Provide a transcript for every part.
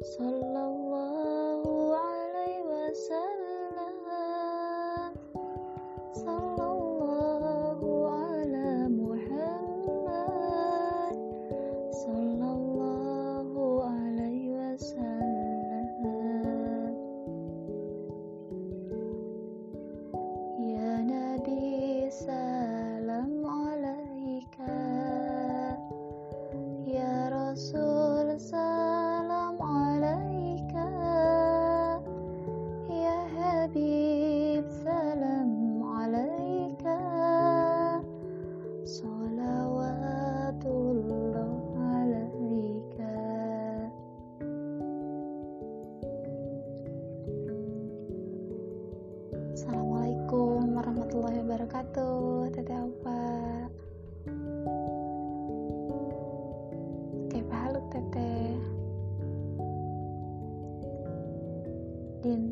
selalu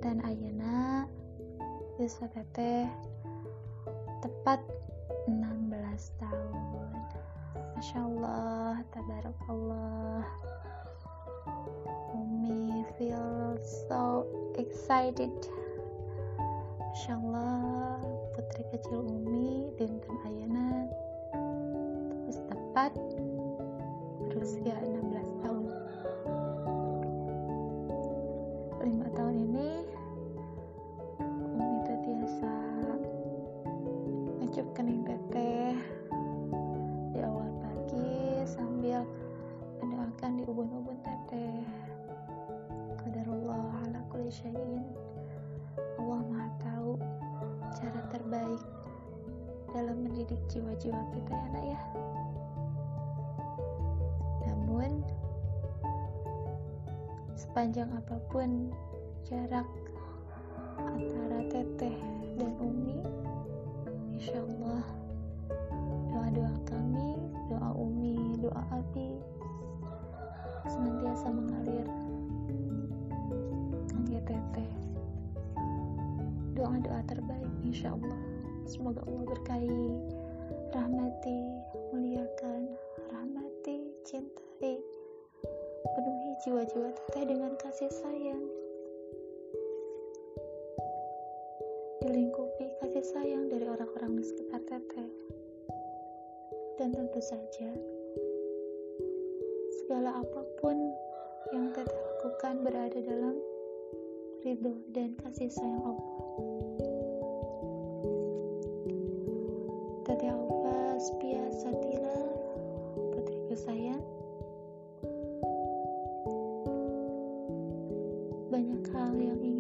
Dinten Ayeuna Bisa teteh Tepat 16 tahun. Masya Allah Tabarakallah. Umi feel so excited. Masya Allah Putri kecil Umi Dinten Ayeuna Terus tepat berusia 16 tahun. 5 tahun ini ngecup kening teteh. Di awal pagi sambil mendoakan di ubun-ubun teteh. Qadarullah ala kulli syai'in. Allah maha tahu cara terbaik dalam mendidik jiwa-jiwa kita ya nak ya. Namun sepanjang apa pun jarak antara teteh dan umi insya Allah doa-doa kami doa umi doa abi senantiasa mengalir. Kangge teteh doa-doa terbaik insya Allah semoga Allah berkahi rahmati muliakan rahmati cintai penuhi jiwa-jiwa teteh dengan kasih sayang. Dilingkupi kasih sayang dari orang-orang di sekitar teteh. Dan tentu saja segala apa pun yang teteh lakukan berada dalam ridho dan kasih sayang Allah. Teteh Alfa Spia Satila putriku sayang banyak hal yang ingin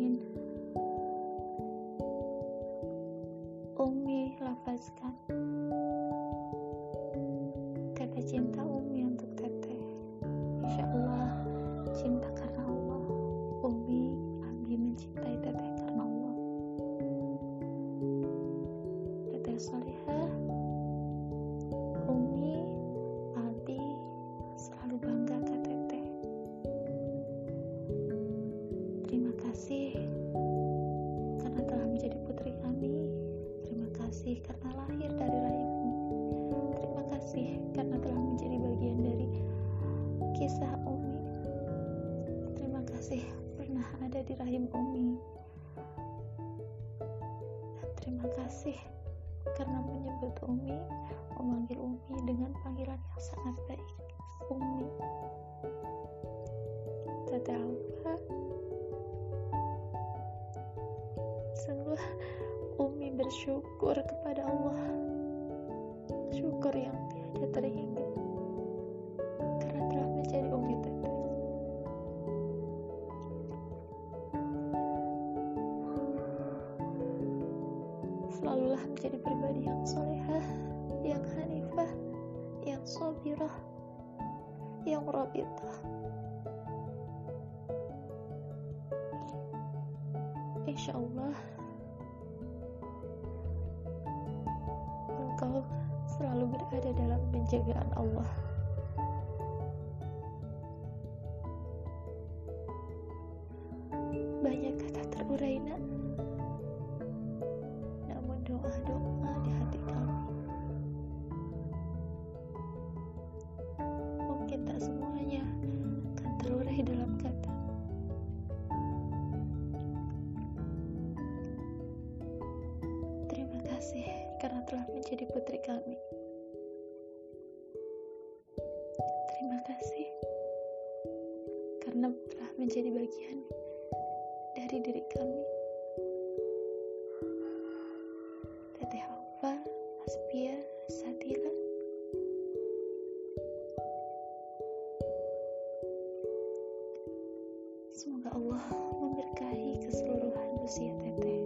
Teteh cinta terima kasih karena menyebut Umi, memanggil Umi dengan panggilan yang sangat baik. Umi. Teteh Alfa Sungguh Umi bersyukur kepada Allah Syukur yang tiada terhingga Yang rabitah Insya Allah Engkau selalu berada dalam penjagaan Allah. Banyak kata terurai nak karena telah menjadi putri kami. Terima kasih karena telah menjadi bagian dari diri kami. Teteh Alfa, Aspia, Satila. Semoga Allah memberkahi keseluruhan usia teteh.